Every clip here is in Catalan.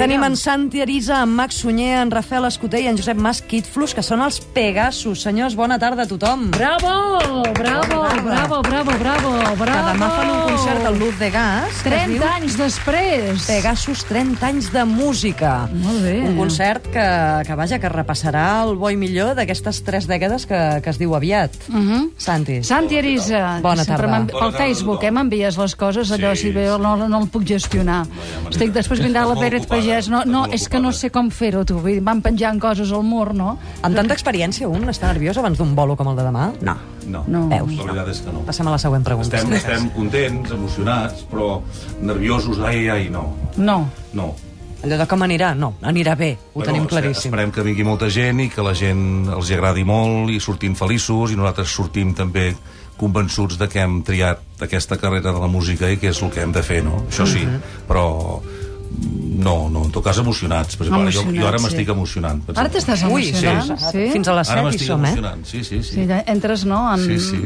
Tenim en Santi Arisa, en Max Sunyer, en Rafael Escoter i en Josep Mas Quitflus, que són els Pegasus. Senyors, bona tarda a tothom. Bravo, bravo, bravo, bravo, bravo, bravo. Que demà fan un concert al Luz de Gas. que es 30 diu anys després. Pegasus 30 anys de música. Molt bé. Un concert que, que vaja, que repassarà el bo i millor d'aquestes tres dècades que, que es diu aviat. Uh -huh. Santi. Santi Arisa, Bona tarda. m'envi- pel Facebook, eh, m'envies les coses, allò, Sí, si veu, no, no el puc gestionar. Estic, després vindrà la Pérez ocupada, Pagès, no, no, és que no sé com fer-ho, tu, vull dir, van penjant coses al mur, no? Amb tanta experiència, un està nerviós abans d'un bolo com el de demà? No. No, No. Veus? la veritat és que no. Passem a la següent pregunta. Estem, estem contents, emocionats, però nerviosos, ai, ai, no. No. No. Allò de com anirà? No, anirà bé, ho tenim espe- claríssim. Esperem que vingui molta gent i que la gent els hi agradi molt i sortim feliços i nosaltres sortim també convençuts de que hem triat aquesta carrera de la música i que és el que hem de fer, no? Això sí, Mhm. però no, no, en tot cas emocionats. Per exemple, jo, jo ara Emocionats, m'estic sí. emocionant. per Ara t'estàs Ui, emocionant? sí. Fins a les Ara 7 hi som, eh? sí, sí, sí. Sí, ja entres, no?, en Sí, sí.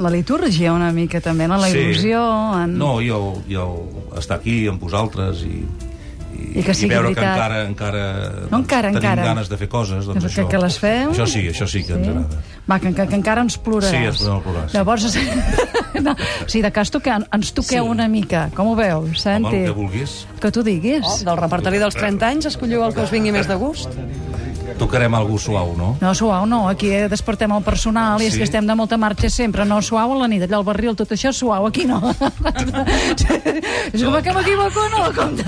la litúrgia una mica, també, no? La il·lusió, en... No, jo, jo estar aquí amb vosaltres i, i, que i veure veritat. que encara, encara, No, encara, tenim encara. ganes de fer coses. Doncs que, això, que les feu... Això sí, això sí que ens agrada. Va, que, que, que encara ens ploraràs. Sí, ens podem plorar, sí. Llavors, no, si de cas toqueu, ens toqueu Sí. una mica. Com ho veus, Home, Santi? el que vulguis. que tu diguis. Oh, del repertori dels 30 anys, escolliu el que us vingui més de gust. Tocarem algú suau, no? No, suau no, aquí eh, despertem el personal i és Sí. que estem de molta marxa sempre. No, suau a la nit, allà al barril, tot això suau, aquí no. és com que m'equivoco, no, compte.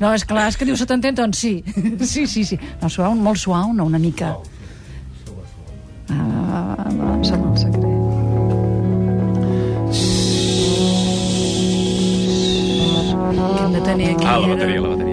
No, és clar, és que diu se t'entén, doncs sí. Sí, sí, sí. No, suau, molt suau, no, una mica. Ah, va, va, va, em sembla el secret. Que hem de tenir aquí... Ah, la bateria, la bateria.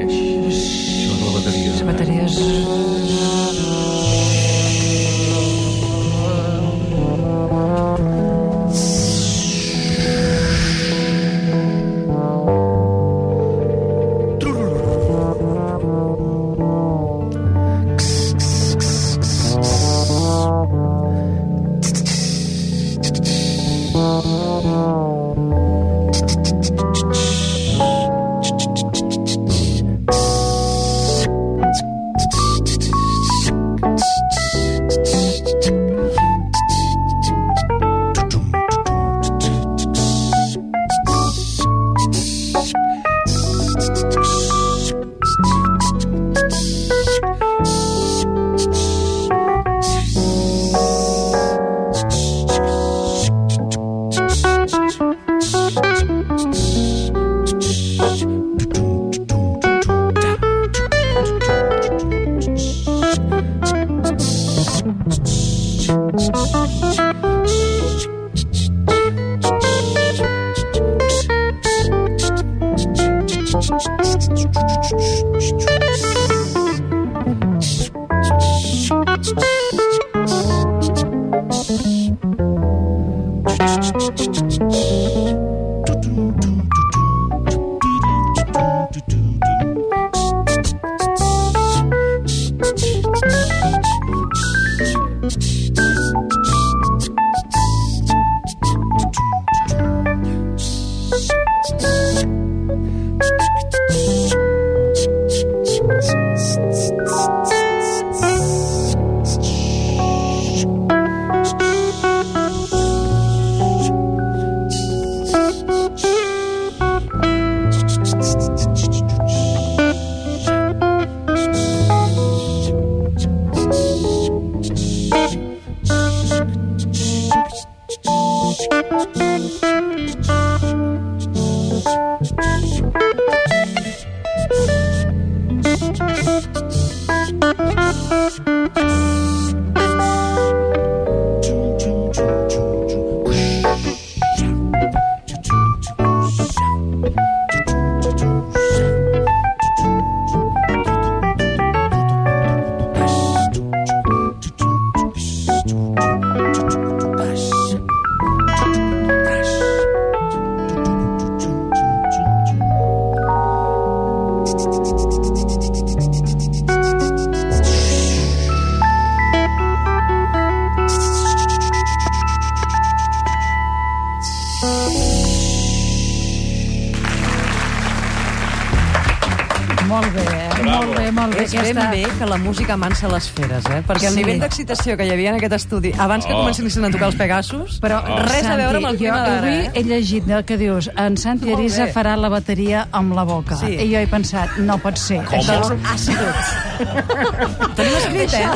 Ben bé que la música amansa les feres, eh? Perquè el Sí. nivell d'excitació que hi havia en aquest estudi, abans que Oh. comencessin a tocar els Pegasus, Però, res a veure amb el clima jo d'ara, avui eh? he llegit el que dius, en Santi Arisa farà la bateria amb la boca. Sí. I jo he pensat, no pot ser. Això, Tenim escrit, eh?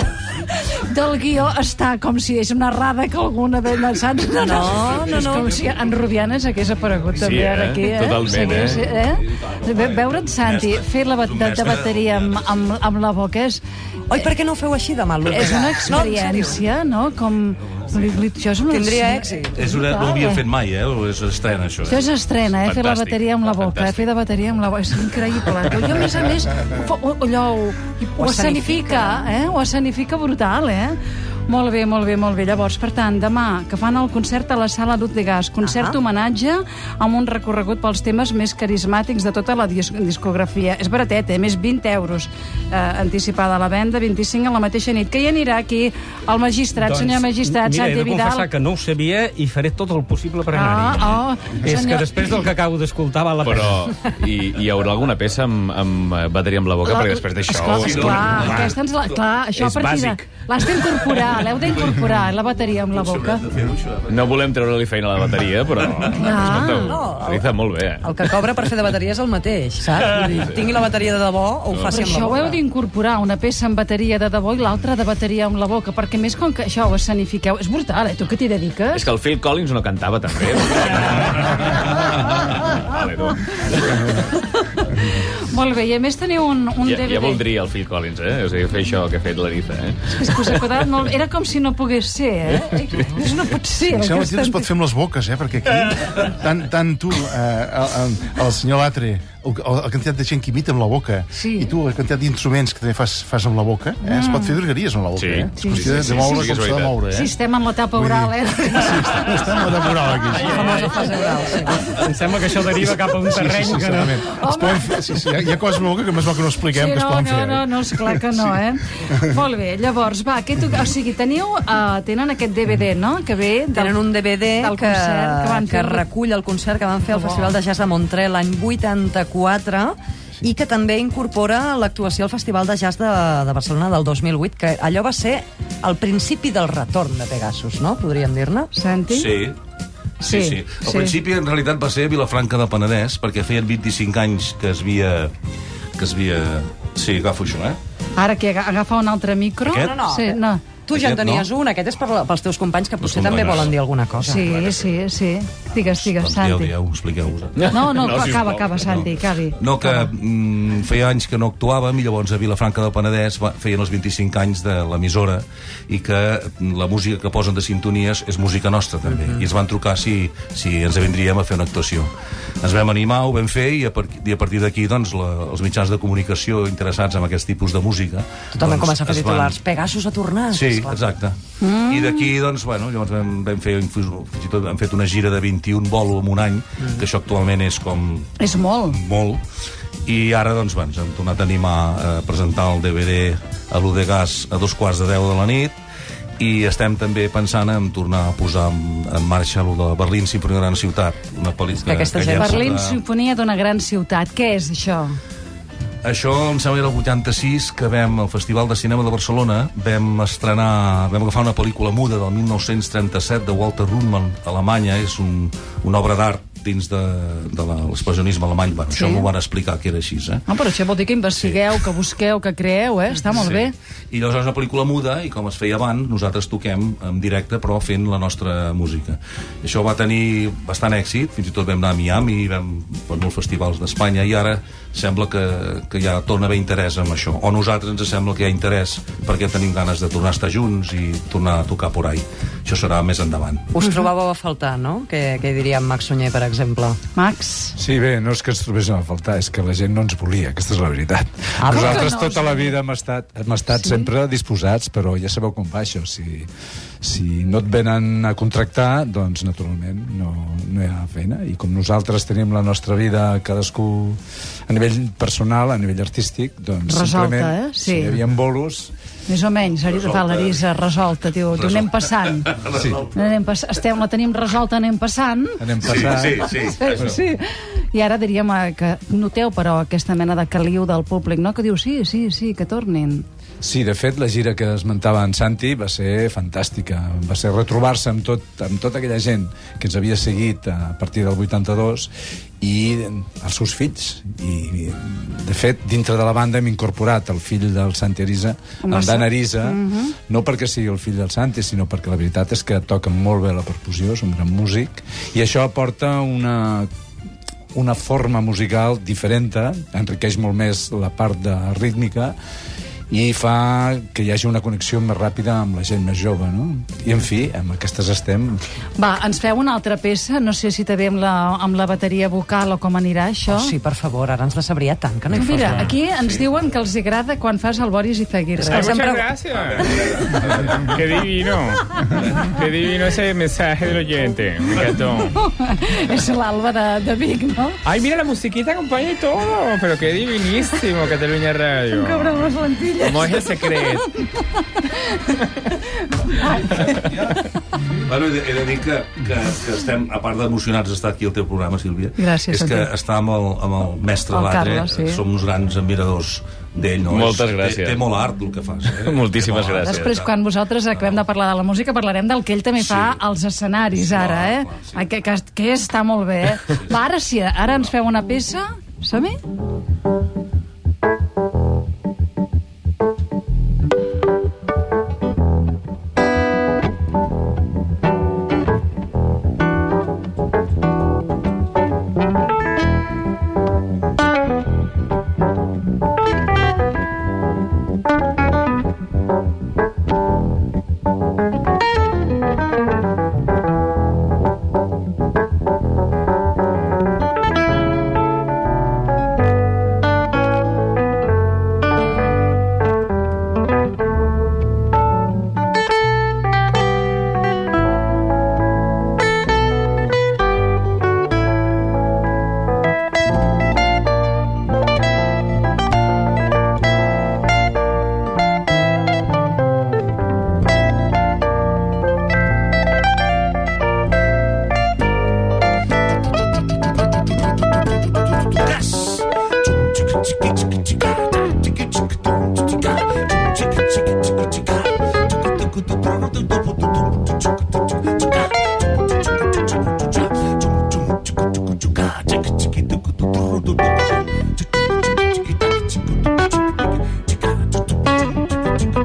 Del guió està com si és una rada que alguna de les saps? No, No, no, És no. com si en Rubianes hagués aparegut Sí, també eh? ara aquí. Eh? Totalment, eh? sí, eh? Ve- Veure't, Santi, Mestre. fer la ba- És un de, bateria amb, amb, amb la boca és, Oi, per què no ho feu així demà, Lourdes? és una experiència, no? Com... li- Això és una... Tindria èxit. És una, no ho havíem fet mai, eh? És estrena, això. Això és estrena, eh? Fer la bateria amb la boca, eh? Fer de bateria amb la boca. És increïble. Jo, a més a més, ho, ho, allò, ho, ho escenifica, eh? Ho escenifica brutal, eh? Molt bé, molt bé, molt bé. Llavors, per tant, demà, que fan el concert a la Sala Lut de Gas, concert Ahà. homenatge amb un recorregut pels temes més carismàtics de tota la dis discografia. És baratet, eh? Més 20 euros eh, anticipada a la venda, 25 a la mateixa nit. Que hi anirà aquí el magistrat, senyor magistrat, Doncs, mira, Santi he de Vidal. confessar que no ho sabia i faré tot el possible per anar-hi. Ah, oh, És senyor- que després del que acabo d'escoltar val la pena. Però hi, hi haurà alguna peça amb, amb eh, bateria amb la boca? perquè després d'això... Esclar, no- esclar, aquesta ens la, clar, això És a partir de... L'has d'incorporar, l'heu d'incorporar, la bateria amb la boca. No volem treure-li feina a la bateria, però... Escolteu, No, el- Ariza, molt bé. eh? El que cobra per fer de bateria és el mateix, saps? Vull dir, tingui la bateria de debò o ho faci Però amb la això ho boca. heu d'incorporar, una peça amb bateria de debò i l'altra de bateria amb la boca, perquè més com que això ho escenifiqueu, és brutal, eh? Tu que t'hi És dediques? que el Phil Collins no cantava tan bé. vale, no. Molt bé, i a més teniu un, un Ja, DVD. ja voldria el Phil Collins, eh? O sigui, fer això que ha fet l'Ariza, eh? És que us ha quedat molt... Era com si no pogués ser, eh? És no pot ser. el Em sembla que es pot fer amb les boques, eh? Perquè aquí, tant, tant tu, eh, el, el, el senyor Latre, la quantitat de gent que imita amb la boca, Sí. i tu la quantitat d'instruments que també fas, fas amb la boca, eh? es pot fer virgueries amb la boca, Sí. eh? Sí, És qüestió de, sí, de moure sí, sí que com s'ha de moure, Sí, eh? estem en l'etapa oral, eh? Estem a la moral aquí. La famosa fase oral, sí. Em sembla que això deriva cap a un Sí, sí, terreny sí, que no... Es poden fer, sí, sí, hi ha, coses amb la boca que més val que no expliquem, Sí, que es no, poden no, fer. no, eh? no, esclar que no, eh? Molt bé, llavors, va, què tu... o sigui, teniu, uh, tenen aquest DVD, no?, que ve... Del... Tenen un DVD que, concert que que recull el concert que van fer al Que bo. Festival de Jazz de Montreal l'any 84 i que també incorpora l'actuació al Festival de Jazz de, de Barcelona del 2008, que allò va ser el principi del retorn de Pegasus, no? Podríem dir-ne. Santi? Sí. Sí, Sí, sí. Al sí. principi, en realitat, va ser a Vilafranca del Penedès, perquè feien 25 anys que es havia... que es havia... Sí, agafo això, eh? Ara que aga- agafa un altre micro? Aquest? No, no. Sí, no. Tu ja en tenies no? un, aquest és per pels teus companys que potser també volen dir alguna cosa. Sí, sí, sí. Digues, digues, Doncs Santi. dieu, dieu, expliqueu-vos. No, no, no sisplau. acaba, acaba, Santi, acabi. No, que mm, feia anys que no actuàvem i llavors a Vilafranca del Penedès va, feien els 25 anys de l'emissora i que mm, la música que posen de sintonies és música nostra també i ens van trucar si, si ens vindríem a fer una actuació ens vam animar, ho vam fer i a, par i a partir d'aquí doncs, la, els mitjans de comunicació interessats en aquest tipus de música Tothom doncs, comença a fer es van- titulars. Pegasus ha tornat. Sí, esclar. exacte. Mm. I d'aquí, doncs, bueno, llavors vam, vam fer, fins i tot hem fet una gira de 21 bolo en un any, mm. que això actualment és com És molt. molt, i ara, doncs, bueno, ens hem tornat a animar a presentar el DVD a l'U de Gas a dos quarts de deu de la nit, i estem també pensant en tornar a posar en, en marxa el de Berlín Sinfonia Gran Ciutat, una pel·lícula Que ja Berlín, Sinfonia d'una gran ciutat. Què és això? Això em sembla que era el 86 que vam al Festival de Cinema de Barcelona vam estrenar, vam agafar una pel·lícula muda del 1937 de Walter Ruttmann Alemanya, és un, una obra d'art dins de, de l'expressionisme alemany. Bueno, Sí. Això m'ho van explicar que era així, eh? No, però això vol dir que investigueu, que busqueu, que creeu, eh? Està molt bé. I llavors és una pel·lícula muda i com es feia abans, nosaltres toquem en directe però fent la nostra música. I això va tenir bastant èxit, fins i tot vam anar a Miami, vam per molts festivals d'Espanya i ara sembla que, que ja torna a haver interès en això. O a nosaltres ens sembla que hi ha interès perquè tenim ganes de tornar a estar junts i tornar a tocar por ahí. Això serà més endavant. Us trobàveu a faltar, no? Què, què diria en Max Sunyer, per exemple? Max? Sí, bé, no és que ens trobéssim a faltar, és que la gent no ens volia, aquesta és la veritat. Ah, Nosaltres no, tota la vida hem estat, hem estat sí? sempre disposats, però ja sabeu com va això, si, si no et venen a contractar, doncs naturalment no, no hi ha feina, i com nosaltres tenim la nostra vida cadascú a nivell personal, a nivell artístic, doncs Resolta, simplement, eh? Sí. si hi havia bolos, Més o menys, fa l'Arisa resolta, tio. T'ho anem passant. Sí. Anem pass... Estem, la tenim resolta, anem passant. anem passant... sí, sí, Sí. I ara diríem eh, que noteu, però, aquesta mena de caliu del públic, no? Que diu, sí, sí, sí, que tornin. Sí, de fet, la gira que esmentava en Santi va ser fantàstica. Va ser retrobar-se amb, tot, amb tota aquella gent que ens havia seguit a partir del 82 i els seus fills. I, de fet, dintre de la banda hem incorporat el fill del Santi Arisa, en Dan. Arisa, no perquè sigui el fill del Santi, sinó perquè la veritat és que toca molt bé la percussió, és un gran músic, i això aporta una una forma musical diferent, enriqueix molt més la part de rítmica i fa que hi hagi una connexió més ràpida amb la gent més jove, no? I, en fi, amb aquestes estem... Va, ens feu una altra peça, no sé si també amb la, amb la bateria vocal o com anirà això. Oh, sí, per favor, ara ens decebria tant que no hi Mira, la- aquí ens diuen que els agrada quan fas el Boris Izaguirre. que Ay, sempre- muchas gracias. Qué divino. Qué divino ese mensaje del oyente. Me encantó. És l'Alba de, de Vic, no? Ay, mira, la musiquita acompaña y todo. Pero qué divinísimo, Cataluña Radio. Cobra unes lentilles. ¿Cómo es el secreto? Bueno, he de, he de dir que, que, que estem, a part d'emocionats d'estar aquí al teu programa, Sílvia, Gràcies, és que Santi. estar amb el, amb el mestre El Latre, Carles, sí. som uns grans admiradors d'ell, no? Moltes És- gràcies. Té, té molt art el que fas. Eh? Moltíssimes gràcies. Després, quan vosaltres acabem de parlar de la música, parlarem del que ell també Sí. fa als escenaris, ara, Clar, eh? clar, sí. Ai, Que, que, que està molt bé, eh? Va, ara sí, ara ens feu una peça. Som-hi?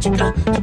jingle.